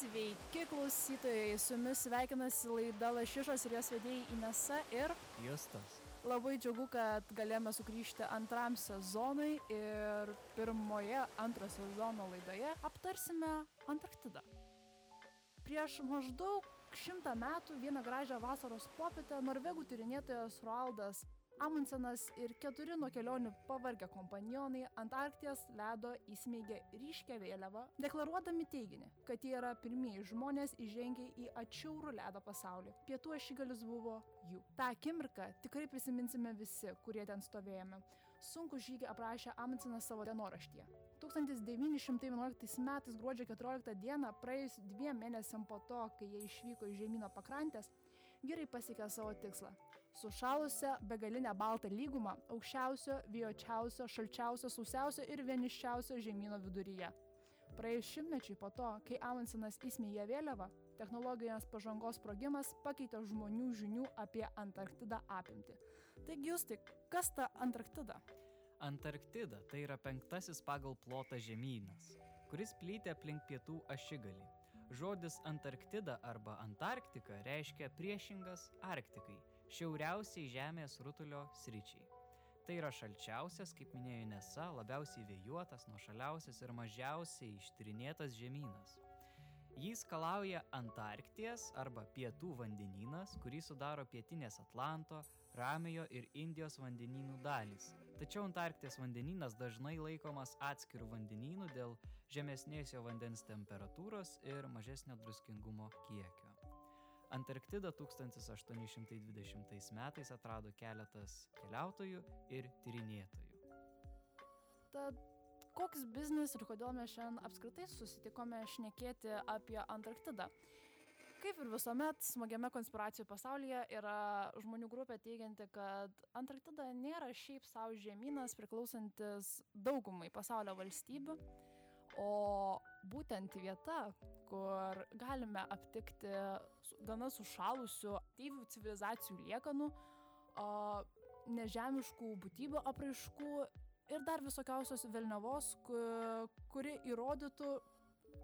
Sveiki klausytojai, su jumis sveikinasi laida Lašišos ir jos vedėjai Inesa ir Justas. Labai džiugu, kad galėjome sugrįžti antram sezonui ir pirmoje antro sezono laidoje aptarsime Antarktidą. Prieš maždaug šimtą metų vieną gražią vasaros popietę norvegų tyrinėtojas Roaldas Amundsenas ir keturi nuo kelionių pavargę kompanionai ant Arkties ledo įsmeigė ryškę vėliavą, deklaruodami teiginį, kad jie yra pirmieji žmonės įžengę į atšiaurų ledą pasaulį. Pietų ašigalis buvo jų. Ta akimirka tikrai prisiminsime visi, kurie ten stovėjome. Sunku žygį aprašė Amundsenas savo dienoraštyje. 1911 metais gruodžio 14 dieną, praėjus dviem mėnesiam po to, kai jie išvyko iš žemyno pakrantės, vyrai pasiekė savo tikslą sušalusią begalinę baltą lygumą aukščiausio, vėjočiausio, šalčiausio, sausiausio ir vieniščiausio žemynų viduryje. Praėjus šimtmečiui po to, kai Amundsenas įsmėgė vėliavą, technologinės pažangos sprogimas pakeitė žmonių žinių apie Antarktidą apimti. Taigi jūs tik, kas ta Antarktida? Antarktida tai yra penktasis pagal plotą žemynas, kuris plyti aplink pietų ašigalį. Žodis Antarktida arba Antarktika reiškia priešingas Arktikai šiauriausiai Žemės rutulio sričiai. Tai yra šalčiausias, kaip minėjo Nesa, labiausiai vėjuotas, nuošaliausias ir mažiausiai ištyrinėtas žemynas. Jį skalauja Antarkties arba Pietų vandenynas, kurį sudaro pietinės Atlanto, Ramiojo ir Indijos vandenynų dalys. Tačiau Antarkties vandenynas dažnai laikomas atskirų vandenynų dėl žemesnės jo vandens temperatūros ir mažesnio druskingumo kiekio. Antarktidą 1820 metais atrado keletas keliautojų ir tyrinėtojų. Tad koks biznis ir kodėl mes šiandien apskritai susitikome šnekėti apie Antarktidą? Kaip ir visuomet, smagiame konspiracijų pasaulyje yra žmonių grupė teigianti, kad Antarktida nėra šiaip savo žemynas priklausantis daugumai pasaulio valstybių, o būtent vieta, kur galime aptikti gana sušalusių aktyvių civilizacijų liekanų, nežemiškų būtybių apraiškų ir dar visokiausios velnevos, kuri įrodytų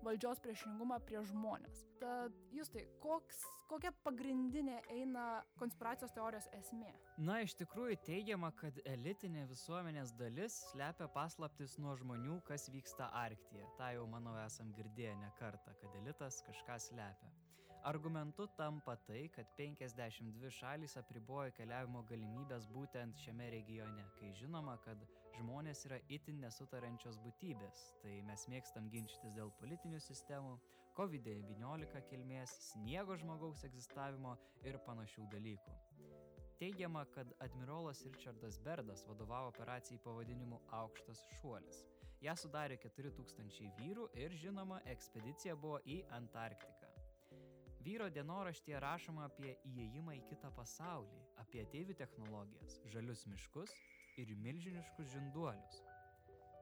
valdžios priešingumą prieš žmonės. Tad jūs tai, koks, kokia pagrindinė eina konspiracijos teorijos esmė? Na, iš tikrųjų teigiama, kad elitinė visuomenės dalis slepia paslaptis nuo žmonių, kas vyksta Arktyje. Ta jau, manau, esam girdėję ne kartą, kad elitas kažką slepia. Argumentu tampa tai, kad 52 šalys apribojo keliavimo galimybės būtent šiame regione, kai žinoma, kad žmonės yra itin nesutarančios būtybės. Tai mes mėgstam ginčytis dėl politinių sistemų, COVID-19 kilmės, sniego žmogaus egzistavimo ir panašių dalykų. Teigiama, kad admirolas Richardas Berdas vadovavo operacijai pavadinimu Aukštas šuolis. Ja sudarė 4000 vyrų ir žinoma, ekspedicija buvo į Antarktiką. Vyro dienoraštyje rašoma apie įėjimą į kitą pasaulį, apie ateivių technologijas, žalius miškus ir milžiniškus žinduolius.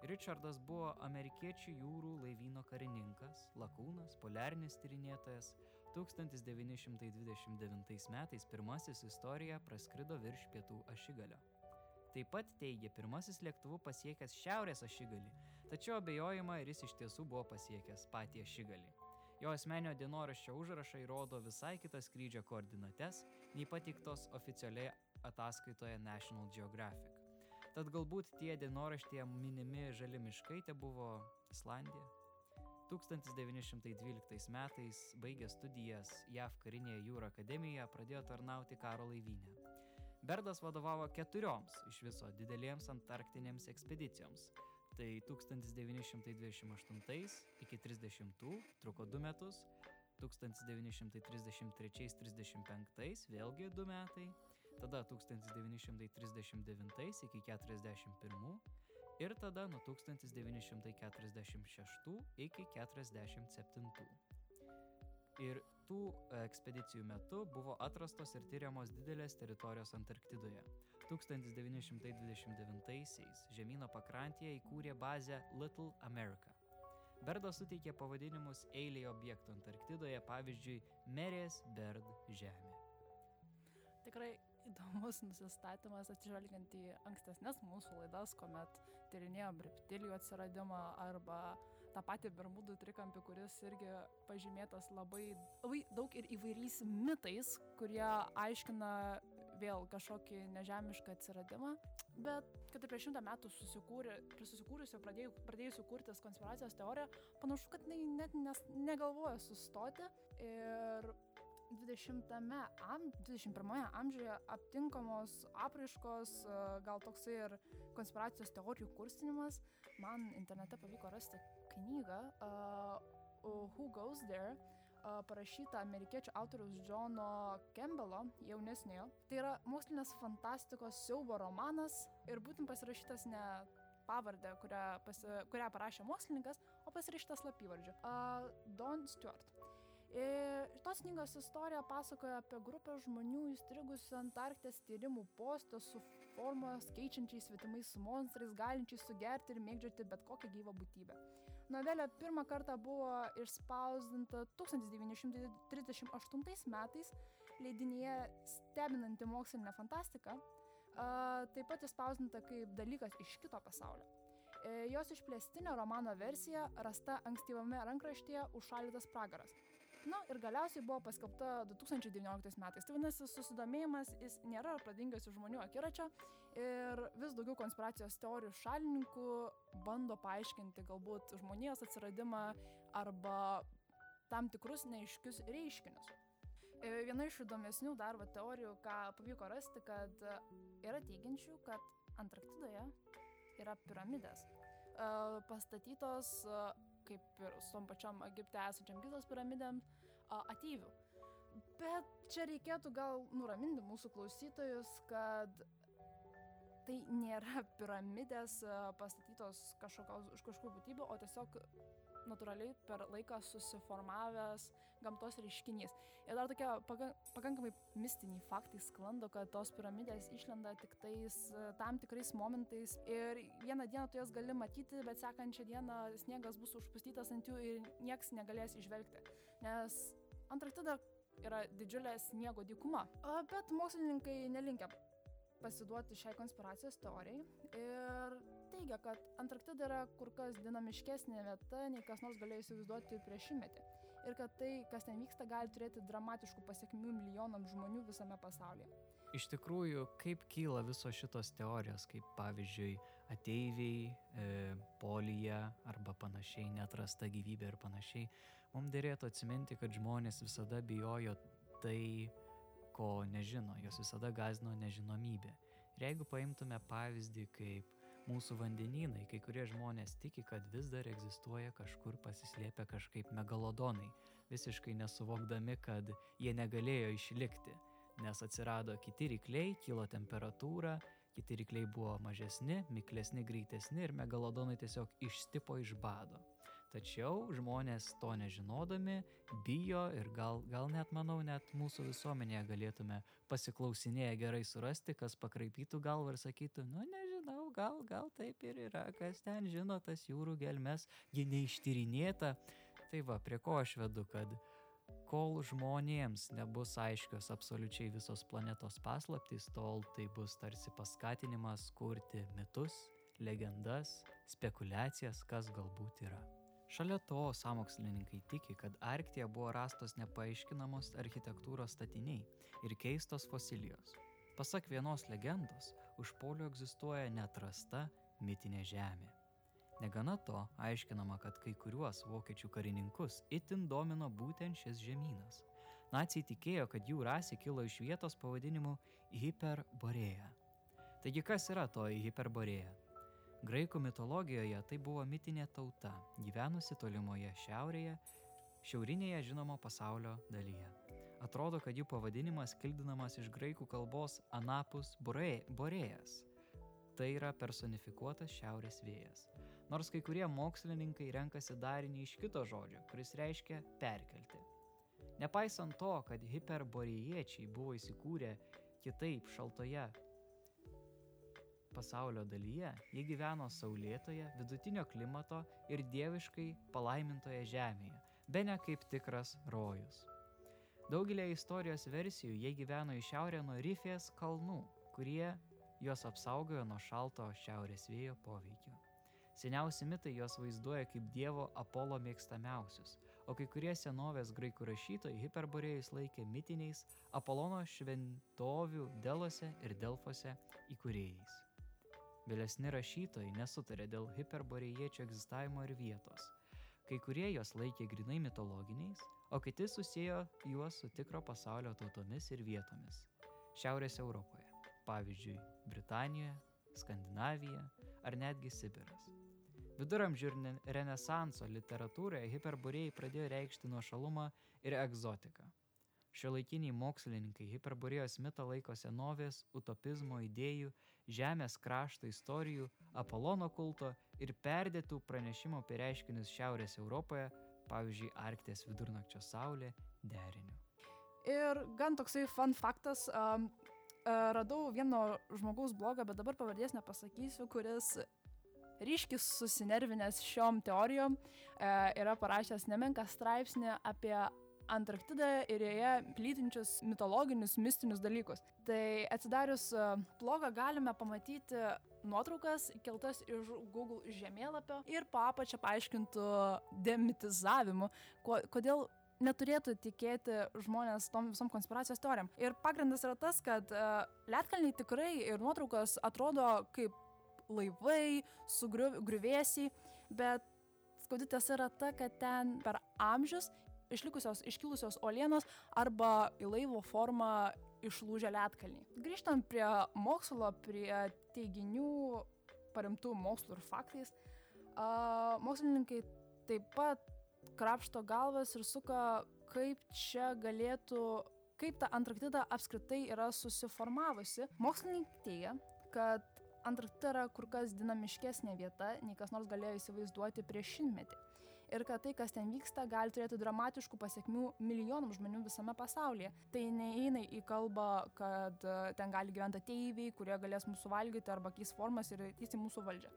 Richardas buvo amerikiečių jūrų laivyno karininkas, lakūnas, poliarinis tyrinėtojas. 1929 metais pirmasis istorija praskrido virš pietų ašigalio. Taip pat teigia pirmasis lėktuvu pasiekęs šiaurės ašigalį, tačiau abejojama, ar jis iš tiesų buvo pasiekęs patį ašigalį. Jo asmenio dienoraščio užrašai rodo visai kitas skrydžio koordinates nei pateiktos oficialioje ataskaitoje National Geographic. Tad galbūt tie dienoraštėje minimi žali miškai te buvo Islandija. 1912 metais baigęs studijas JAV karinėje jūro akademijoje pradėjo tarnauti karo laivynę. Berdas vadovavo keturioms iš viso didelėms antarktinėms ekspedicijoms Tai 1928 iki 30 truko 2 metus, 1933-35 vėlgi 2 metai, tada 1939 iki 41 ir tada nuo 1946 iki 47. Ir tų ekspedicijų metu buvo atrastos ir tyriamos didelės teritorijos Antarktidoje. 1929-aisiais žemynų pakrantėje įkūrė bazę Little America. Berdas suteikė pavadinimus eiliai objektų Antarktidoje, pavyzdžiui, Merės Berd žemė. Tikrai įdomus nusistatymas atsižvelgiant į ankstesnės mūsų laidas, kuomet tyrinėjom reptilijų atsiradimą arba tą patį Bermudų trikampį, kuris irgi pažymėtas labai, labai daug ir įvairiais mitais, kurie aiškina vėl kažkokį nežemišką atsiradimą. Bet kad ir prieš šimtą metų susikūrė, susikūrusi, pradėjau, pradėjusi kurtis konspiracijos teorija, panašu, kad jinai net nes, negalvoja sustoti. Ir 20 am, 21 amžiuje aptinkamos apraiškos, gal toksai ir konspiracijos teorijų kurstinimas. Man internete pavyko rasti knygą uh, Who Goes There, uh, parašyta amerikiečių autoriaus Johno Campbello, jaunesniojo. Tai yra mokslinės fantastikos siaubo romanas ir būtent pasirašytas ne pavardę, kurią, pasi, kurią parašė mokslininkas, o pasirašytas slapyvardžiu. Uh, Don Stewart. Ir tos knygos istorija pasakoja apie grupę žmonių įstrigusių Antarktės tyrimų postą su formos keičiančiais svetimais monstrais, galinčiais sugerti ir mėgdžioti bet kokią gyvą būtybę. Novelė pirmą kartą buvo išspausdinta 1938 metais leidinyje Stebinanti mokslinė fantastika, taip pat išspausdinta kaip dalykas iš kito pasaulio. E, jos išplėstinė romano versija rasta ankstyvame rankraštyje Užšalytas pragaras. Na ir galiausiai buvo paskelbta 2019 metais. Tai vadinasi, susidomėjimas jis nėra pradingęs iš žmonių akiračio ir vis daugiau konspiracijos teorijų šalininkų bando paaiškinti galbūt žmonijos atsiradimą arba tam tikrus neiškius reiškinius. E, viena iš įdomesnių darbo teorijų, ką pavyko rasti, kad yra teigiančių, kad Antarktidoje yra piramidės e, pastatytos kaip ir su tom pačiom Egipte esančiam Gizos piramidėm, ateivių. Bet čia reikėtų gal nuraminti mūsų klausytojus, kad tai nėra piramidės pastatytos kažkokios, už kažkokių būtybių, o tiesiog natūraliai per laiką susiformavęs gamtos reiškinys. Ir dar tokie pakankamai mistiniai faktai sklando, kad tos piramidės išlenda tik tais e, tam tikrais momentais ir vieną dieną tu jas gali matyti, bet sekančią dieną sniegas bus užpustytas ant jų ir nieks negalės išvelgti. Nes Antarktida yra didžiulė sniego dykuma. Bet mokslininkai nelinkia pasiduoti šiai konspiracijos teorijai ir teigia, kad Antarktida yra kur kas dinamiškesnė vieta, nei kas nors galėjo įsivaizduoti prieš šimtmetį. Ir kad tai, kas ten vyksta, gali turėti dramatiškų pasiekmių milijonams žmonių visame pasaulyje. Iš tikrųjų, kaip kyla visos šitos teorijos, kaip pavyzdžiui ateiviai, e, polija arba panašiai, netrasta gyvybė ir panašiai, mums dėrėtų atsiminti, kad žmonės visada bijojo tai, ko nežino, jos visada gazino nežinomybė. Ir jeigu paimtume pavyzdį kaip mūsų vandenynai, kai kurie žmonės tiki, kad vis dar egzistuoja kažkur pasislėpę kažkaip megalodonai, visiškai nesuvokdami, kad jie negalėjo išlikti, nes atsirado kiti rykliai, kilo temperatūra, kiti rykliai buvo mažesni, miklesni, greitesni ir megalodonai tiesiog išstipo iš bado. Tačiau žmonės to nežinodami bijo ir gal, gal net, manau, net mūsų visuomenėje galėtume pasiklausinėję gerai surasti, kas pakraipytų galvą ir sakytų, nu nežinau, gal, gal taip ir yra, kas ten žino tas jūrų gelmes, ji neištyrinėta. Tai va, prie ko aš vedu, kad kol žmonėms nebus aiškios absoliučiai visos planetos paslaptys, tol tai bus tarsi paskatinimas kurti mitus, legendas, spekulacijas, kas galbūt yra. Šalia to samokslininkai tiki, kad Arktija buvo rastos nepaaiškinamos architektūros statiniai ir keistos fosilijos. Pasak vienos legendos, už polio egzistuoja netrasta mitinė žemė. Negana to, aiškinama, kad kai kuriuos vokiečių karininkus itin domino būtent šis žemynas. Nacijai tikėjo, kad jų rasė kilo iš vietos pavadinimu Hiperboreja. Taigi kas yra toji Hiperboreja? Graikų mitologijoje tai buvo mitinė tauta, gyvenusi tolimoje šiaurėje, šiaurinėje žinomo pasaulio dalyje. Atrodo, kad jų pavadinimas kildinamas iš graikų kalbos anapus borėjas. Tai yra personifikuotas šiaurės vėjas. Nors kai kurie mokslininkai renkasi darinį iš kito žodžio, kuris reiškia perkelti. Nepaisant to, kad hiperborėjiečiai buvo įsikūrę kitaip šaltoje pasaulio dalyje jie gyveno saulėtoje, vidutinio klimato ir dieviškai palaimintoje žemėje, be ne kaip tikras rojus. Daugelį istorijos versijų jie gyveno į šiaurę nuo Rifės kalnų, kurie juos apsaugojo nuo šalto šiaurės vėjo poveikio. Seniausi mitai juos vaizduoja kaip Dievo Apolo mėgstamiausius, o kai kurie senovės graikų rašytojai hiperborėjus laikė mitiniais Apolono šventovių Delose ir Delfose įkūrėjais. Vėlesni rašytojai nesutarė dėl hiperborėjiečių egzistavimo ir vietos. Kai kurie juos laikė grinai mitologiniais, o kiti susijęjo juos su tikro pasaulio tautomis ir vietomis. Šiaurės Europoje, pavyzdžiui, Britanijoje, Skandinavija ar netgi Sibiras. Viduramžių ir renesanso literatūroje hiperborėjai pradėjo reikšti nuošalumą ir egzotiką. Šiuolaikiniai mokslininkai hiperborėjos mitą laiko senovės, utopizmo idėjų, žemės krašto istorijų, Apolono kulto ir perdėtų pranešimų apie reiškinius Šiaurės Europoje, pavyzdžiui, Arktės vidurnakčio saulė, deriniu. Ir gan toksai fun faktas, um, radau vieno žmogaus blogą, bet dabar pavardės nepasakysiu, kuris ryškiai susinervinęs šiom teorijom e, yra parašęs nemenką straipsnį apie Antarktidą ir joje plytinčius mitologinius, mistinius dalykus. Tai atsidarius blogą galime pamatyti nuotraukas keltas iš Google žemėlapio ir po apačią paaiškintų demitizavimu, kodėl neturėtų tikėti žmonės tom visom konspiracijos teorijom. Ir pagrindas yra tas, kad uh, Lietkalniai tikrai ir nuotraukos atrodo kaip laivai, sugriuvėsiai, bet skaudi tiesa yra ta, kad ten per amžius išlikusios iškilusios uolienos arba į laivo formą išlūžę lietkalniai. Grįžtant prie mokslo, prie teiginių paremtų mokslu ir faktais, uh, mokslininkai taip pat krapšto galvas ir suka, kaip čia galėtų, kaip ta Antarktida apskritai yra susiformavusi. Mokslininkai teigia, kad Antarktida yra kur kas dinamiškesnė vieta, nei kas nors galėjo įsivaizduoti prieš šimtmetį ir kad tai, kas ten vyksta, gali turėti dramatiškų pasiekmių milijonams žmonių visame pasaulyje. Tai neįeina į kalbą, kad e, ten gali gyventi ateiviai, kurie galės mūsų valgyti arba keis formas ir keisti mūsų valdžią.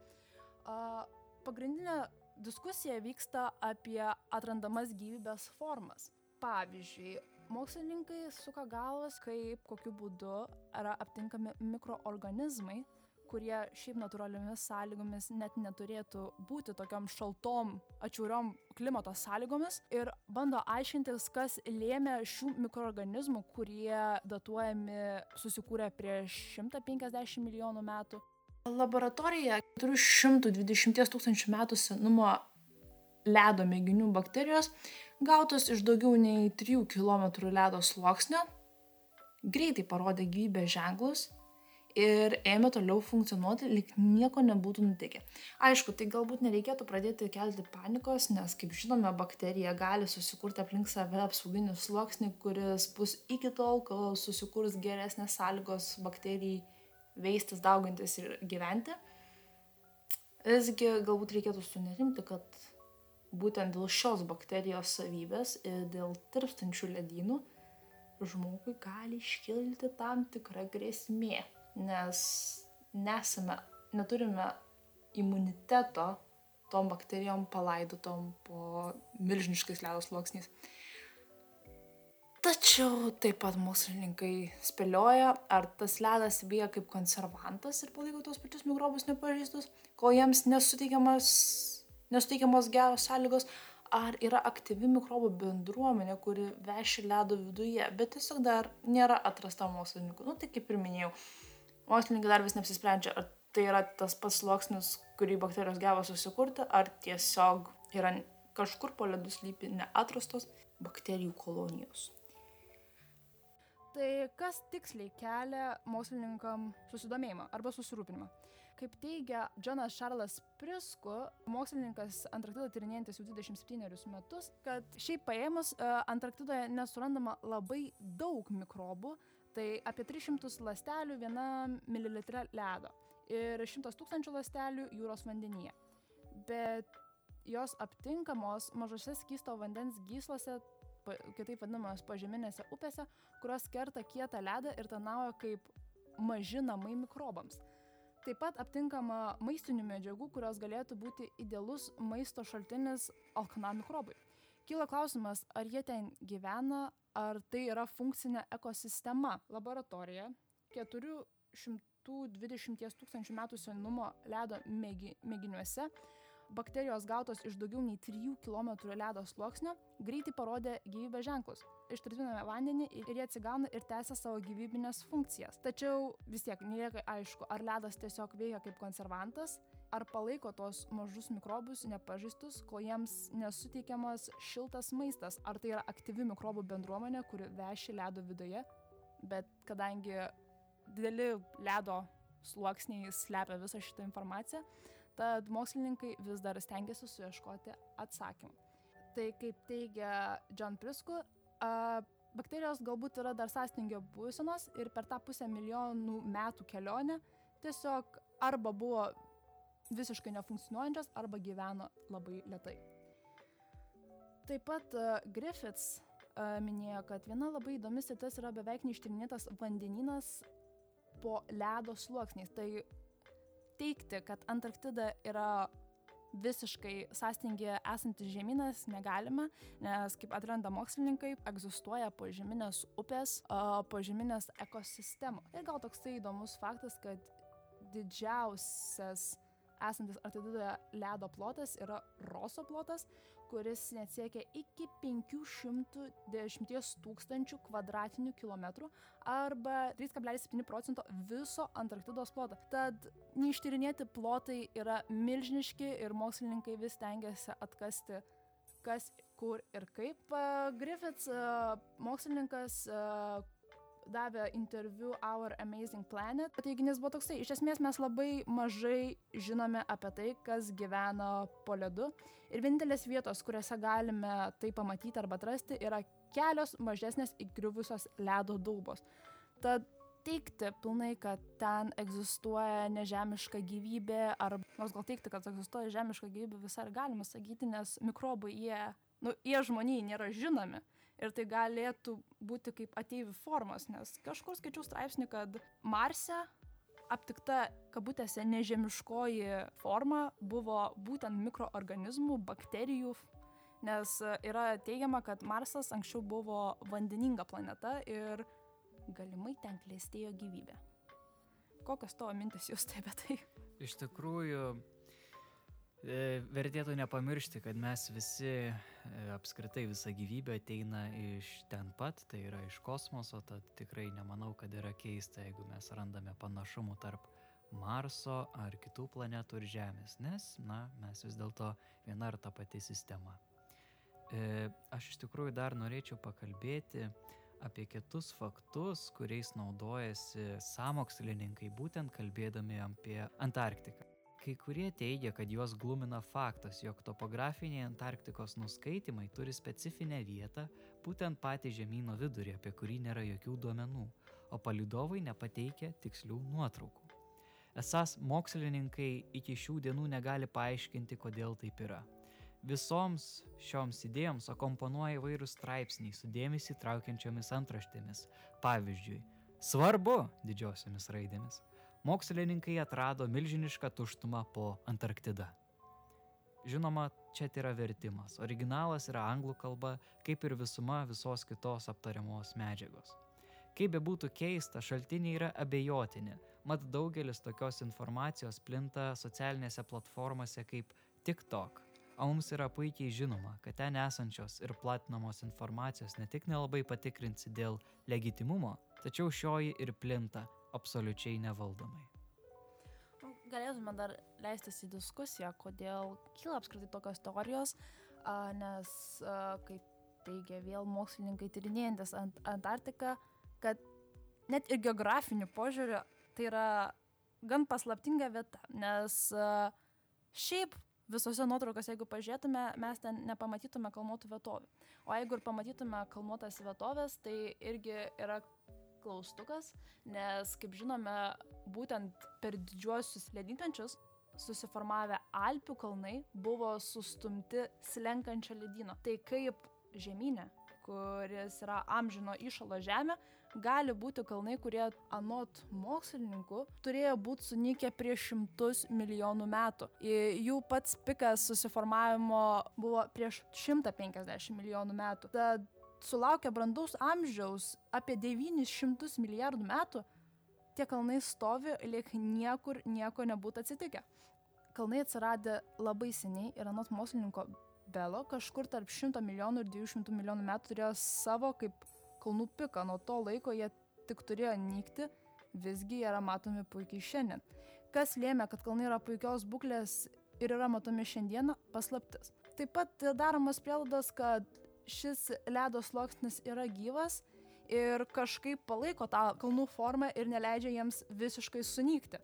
Pagrindinė diskusija vyksta apie atrandamas gyvybės formas. Pavyzdžiui, mokslininkai suka galvas, kaip kokiu būdu yra aptinkami mikroorganizmai, kurie šiaip natūraliomis sąlygomis net neturėtų būti tokiom šaltom, atšiauriom klimato sąlygomis ir bando aiškintis, kas lėmė šių mikroorganizmų, kurie datuojami susikūrė prieš 150 milijonų metų. Laboratorija 420 tūkstančių metų senumo ledo mėginių bakterijos gautos iš daugiau nei 3 km ledo sluoksnio greitai parodė gyvybės ženklus ir ėmė toliau funkcionuoti, lyg nieko nebūtų nutikę. Aišku, tai galbūt nereikėtų pradėti kelti panikos, nes, kaip žinome, bakterija gali susikurti aplink save apsauginį sluoksnį, kuris bus iki tol, kol susikurs geresnės sąlygos bakterijai veistis, daugintis ir gyventi. Visgi galbūt reikėtų sunerimti, kad būtent dėl šios bakterijos savybės ir dėl tirpstančių ledynų žmogui gali iškilti tam tikra grėsmė nes nesame, neturime imuniteto tom bakterijom palaidotom po milžiniškais ledo sluoksniais. Tačiau taip pat mokslininkai spėlioja, ar tas ledas vyja kaip konservantas ir palaiko tos pačius mikrobus nepažįstus, kol jiems nesuteikiamos, nesuteikiamos geros sąlygos, ar yra aktyvi mikrobų bendruomenė, kuri veši ledo viduje, bet tiesiog dar nėra atrasta mokslininkų. Nu, tai kaip ir minėjau, mokslininkai dar vis neapsisprendžia, ar tai yra tas pats sluoksnis, kurį bakterijos gavo susikurti, ar tiesiog yra kažkur po ledu slypi neatrastos bakterijų kolonijos. Tai kas tiksliai kelia mokslininkam susidomėjimą arba susirūpinimą? Kaip teigia Jonas Šarlas Prisku, mokslininkas Antarktidą tyrinėjantis jau 27 metus, kad šiaip paėmus e, Antarktidoje nesurandama labai daug mikrobų, Tai apie 300 ląstelių vienam mililitre ledo ir 100 tūkstančių ląstelių jūros vandenyje. Bet jos aptinkamos mažose skysto vandens gyslose, kitaip vadinamos pažeminėse upėse, kurios kerta kietą ledą ir tarnauja kaip maži namai mikrobams. Taip pat aptinkama maistinių medžiagų, kurios galėtų būti idealus maisto šaltinis alkanam mikrobui. Kyla klausimas, ar jie ten gyvena, ar tai yra funkcinė ekosistema. Laboratorija 400 atliktų 20 tūkstančių metų senumo ledo mėgi, mėginiuose bakterijos gautos iš daugiau nei 3 km ledo sluoksnio greitai parodė gyvybės ženklus. Ištirpiname vandenį ir jie atsigauna ir tęsia savo gyvybinės funkcijas. Tačiau vis tiek nelieka aišku, ar ledas tiesiog veikia kaip konservantas, ar palaiko tos mažus mikrobus nepažįstus, kol jiems nesuteikiamas šiltas maistas, ar tai yra aktyvi mikrobų bendruomenė, kuri veši ledo viduje, bet kadangi dideli ledo sluoksniai slepia visą šitą informaciją, tad mokslininkai vis dar stengiasi suieškoti atsakymų. Tai kaip teigia John Prisku, bakterijos galbūt yra dar sąstingio būsenos ir per tą pusę milijonų metų kelionę tiesiog arba buvo visiškai nefunkcionuojančios arba gyveno labai lietai. Taip pat uh, Griffiths uh, minėjo, kad viena labai įdomi sritis yra beveik neištyrinėtas vandenynas po ledo sluoksniais. Tai teikti, kad Antarktida yra visiškai sąstingėje esantis žemynas negalime, nes kaip atranda mokslininkai, egzistuoja požeminės upės, požeminės ekosistemos. Ir gal toksai įdomus faktas, kad didžiausias esantis Antarktidoje ledo plotas yra Roso plotas, kuris net siekia iki 510 tūkstančių kvadratinių kilometrų arba 3,7 procento viso Antarktidos ploto. Tad neištyrinėti plotai yra milžiniški ir mokslininkai vis tengiasi atkasti kas, kur ir kaip. Griffiths, mokslininkas, davė interviu Our Amazing Planet. Teiginys buvo toksai, iš esmės mes labai mažai žinome apie tai, kas gyvena po ledu. Ir vienintelės vietos, kuriuose galime tai pamatyti arba atrasti, yra kelios mažesnės įgriuvusios ledo daubos. Tad teikti pilnai, kad ten egzistuoja nežemiška gyvybė, ar nors gal teikti, kad egzistuoja žemiška gyvybė visai galima sakyti, nes mikrobai jie, nu, jie žmonijai nėra žinomi ir tai galėtų būti kaip ateivių formos, nes kažkur skaičiau straipsnį, kad Marse aptikta kabutėse nežemiškoji forma buvo būtent mikroorganizmų, bakterijų, nes yra teigiama, kad Marsas anksčiau buvo vandeninga planeta ir galimai ten klėstėjo gyvybė. Kokios tavo mintis jūs tai apie tai? Iš tikrųjų, vertėtų nepamiršti, kad mes visi, e, apskritai visa gyvybė ateina iš ten pat, tai yra iš kosmoso, tad tikrai nemanau, kad yra keista, jeigu mes randame panašumų tarp Marso ar kitų planetų ir Žemės, nes, na, mes vis dėlto viena ar ta pati sistema. E, aš iš tikrųjų dar norėčiau pakalbėti apie kitus faktus, kuriais naudojasi samokslininkai, būtent kalbėdami apie Antarktiką. Kai kurie teigia, kad juos glumina faktas, jog topografiniai Antarktikos nuskaitimai turi specifinę vietą, būtent patį žemynų vidurį, apie kurį nėra jokių duomenų, o palidovai nepateikia tikslių nuotraukų. Esas mokslininkai iki šių dienų negali paaiškinti, kodėl taip yra. Visoms šioms idėjoms akomponuoja įvairūs straipsniai su dėmesį traukiančiomis antraštėmis. Pavyzdžiui, svarbu didžiosiomis raidėmis mokslininkai atrado milžinišką tuštumą po Antarktidą. Žinoma, čia yra vertimas. Originalas yra anglų kalba, kaip ir visuma visos kitos aptariamos medžiagos. Kaip be būtų keista, šaltiniai yra abejotini, mat daugelis tokios informacijos plinta socialinėse platformose kaip TikTok. O mums yra puikiai žinoma, kad ten esančios ir platinamos informacijos ne tik nelabai patikrinsi dėl legitimumo, tačiau šioji ir plinta absoliučiai nevaldomai. Nu, galėtume dar leistis į diskusiją, kodėl kyla apskritai tokios teorijos, nes, kaip teigia vėl mokslininkai tyrinėjantis ant Antarktiką, kad net ir geografiniu požiūriu tai yra gan paslaptinga vieta, nes šiaip visose nuotraukose, jeigu pažiūrėtume, mes ten nepamatytume kalnuotų vietovių. O jeigu ir pamatytume kalnuotas vietovės, tai irgi yra klaustukas, nes, kaip žinome, būtent per didžiuosius ledynkančius susiformavę Alpių kalnai buvo sustumti slenkančio ledyno. Tai kaip žemynė, kuris yra amžino išalo žemė, gali būti kalnai, kurie anot mokslininkų turėjo būti sunykę prieš šimtus milijonų metų. Jų pats pikas susiformavimo buvo prieš 150 milijonų metų. Tad sulaukę brandaus amžiaus apie 900 milijardų metų, tie kalnai stovi, liek niekur nieko nebūtų atsitikę. Kalnai atsiradė labai seniai ir anot mokslininko Belo kažkur tarp 100 milijonų ir 200 milijonų metų turėjo savo kaip kalnų piką. Nuo to laiko jie tik turėjo nykti, visgi jie yra matomi puikiai šiandien. Kas lėmė, kad kalnai yra puikios būklės ir yra matomi šiandieną, paslaptis. Taip pat daromas prielaidas, kad šis ledo sluoksnis yra gyvas ir kažkaip palaiko tą kalnų formą ir neleidžia jiems visiškai sunykti.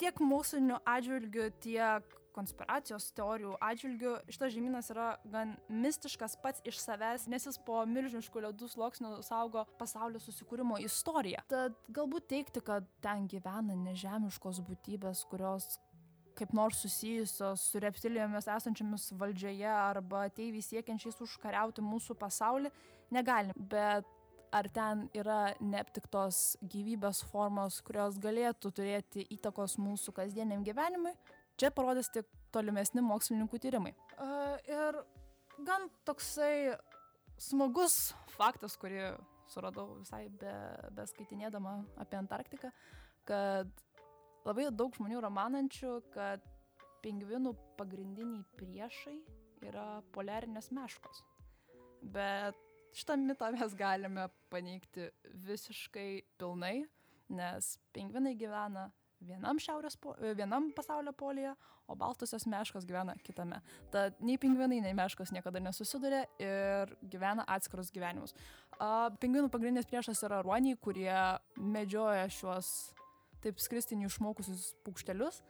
Tiek mokslinių atžvilgių, tiek konspiracijos teorijų atžvilgių šitas žemynas yra gan mistiškas pats iš savęs, nes jis po milžiniškų ledų sluoksnių saugo pasaulio susikūrimo istoriją. Tad galbūt teikti, kad ten gyvena nežemiškos būtybės, kurios kaip nors susijusios su reptilijomis esančiamis valdžioje arba ateiviai siekiančiais užkariauti mūsų pasaulį, negalim. Bet ar ten yra neaptiktos gyvybės formos, kurios galėtų turėti įtakos mūsų kasdieniam gyvenimui, Čia parodys tik tolimesni mokslininkų tyrimai. Uh, ir gan toksai smagus faktas, kurį suradau visai be, beskaitinėdama apie Antarktiką, kad labai daug žmonių yra manančių, kad pingvinų pagrindiniai priešai yra poliarinės meškos. Bet šitą mitą mes galime paneigti visiškai pilnai, nes pingvinai gyvena vienam, po, e, vienam pasaulio polyje, o baltosios meškos gyvena kitame. Tad nei pingvinai, nei meškos niekada nesusiduria ir gyvena atskirus gyvenimus. Pingvinų pagrindinis priešas yra ruoniai, kurie medžioja šiuos taip skristi neišmokusius paukštelius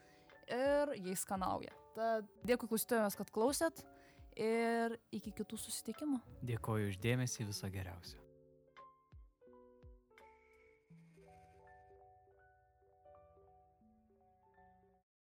ir jais skanauja. Tad dėkui klausytojams, kad klausėt ir iki kitų susitikimų. Dėkoju uždėmesį, viso geriausio.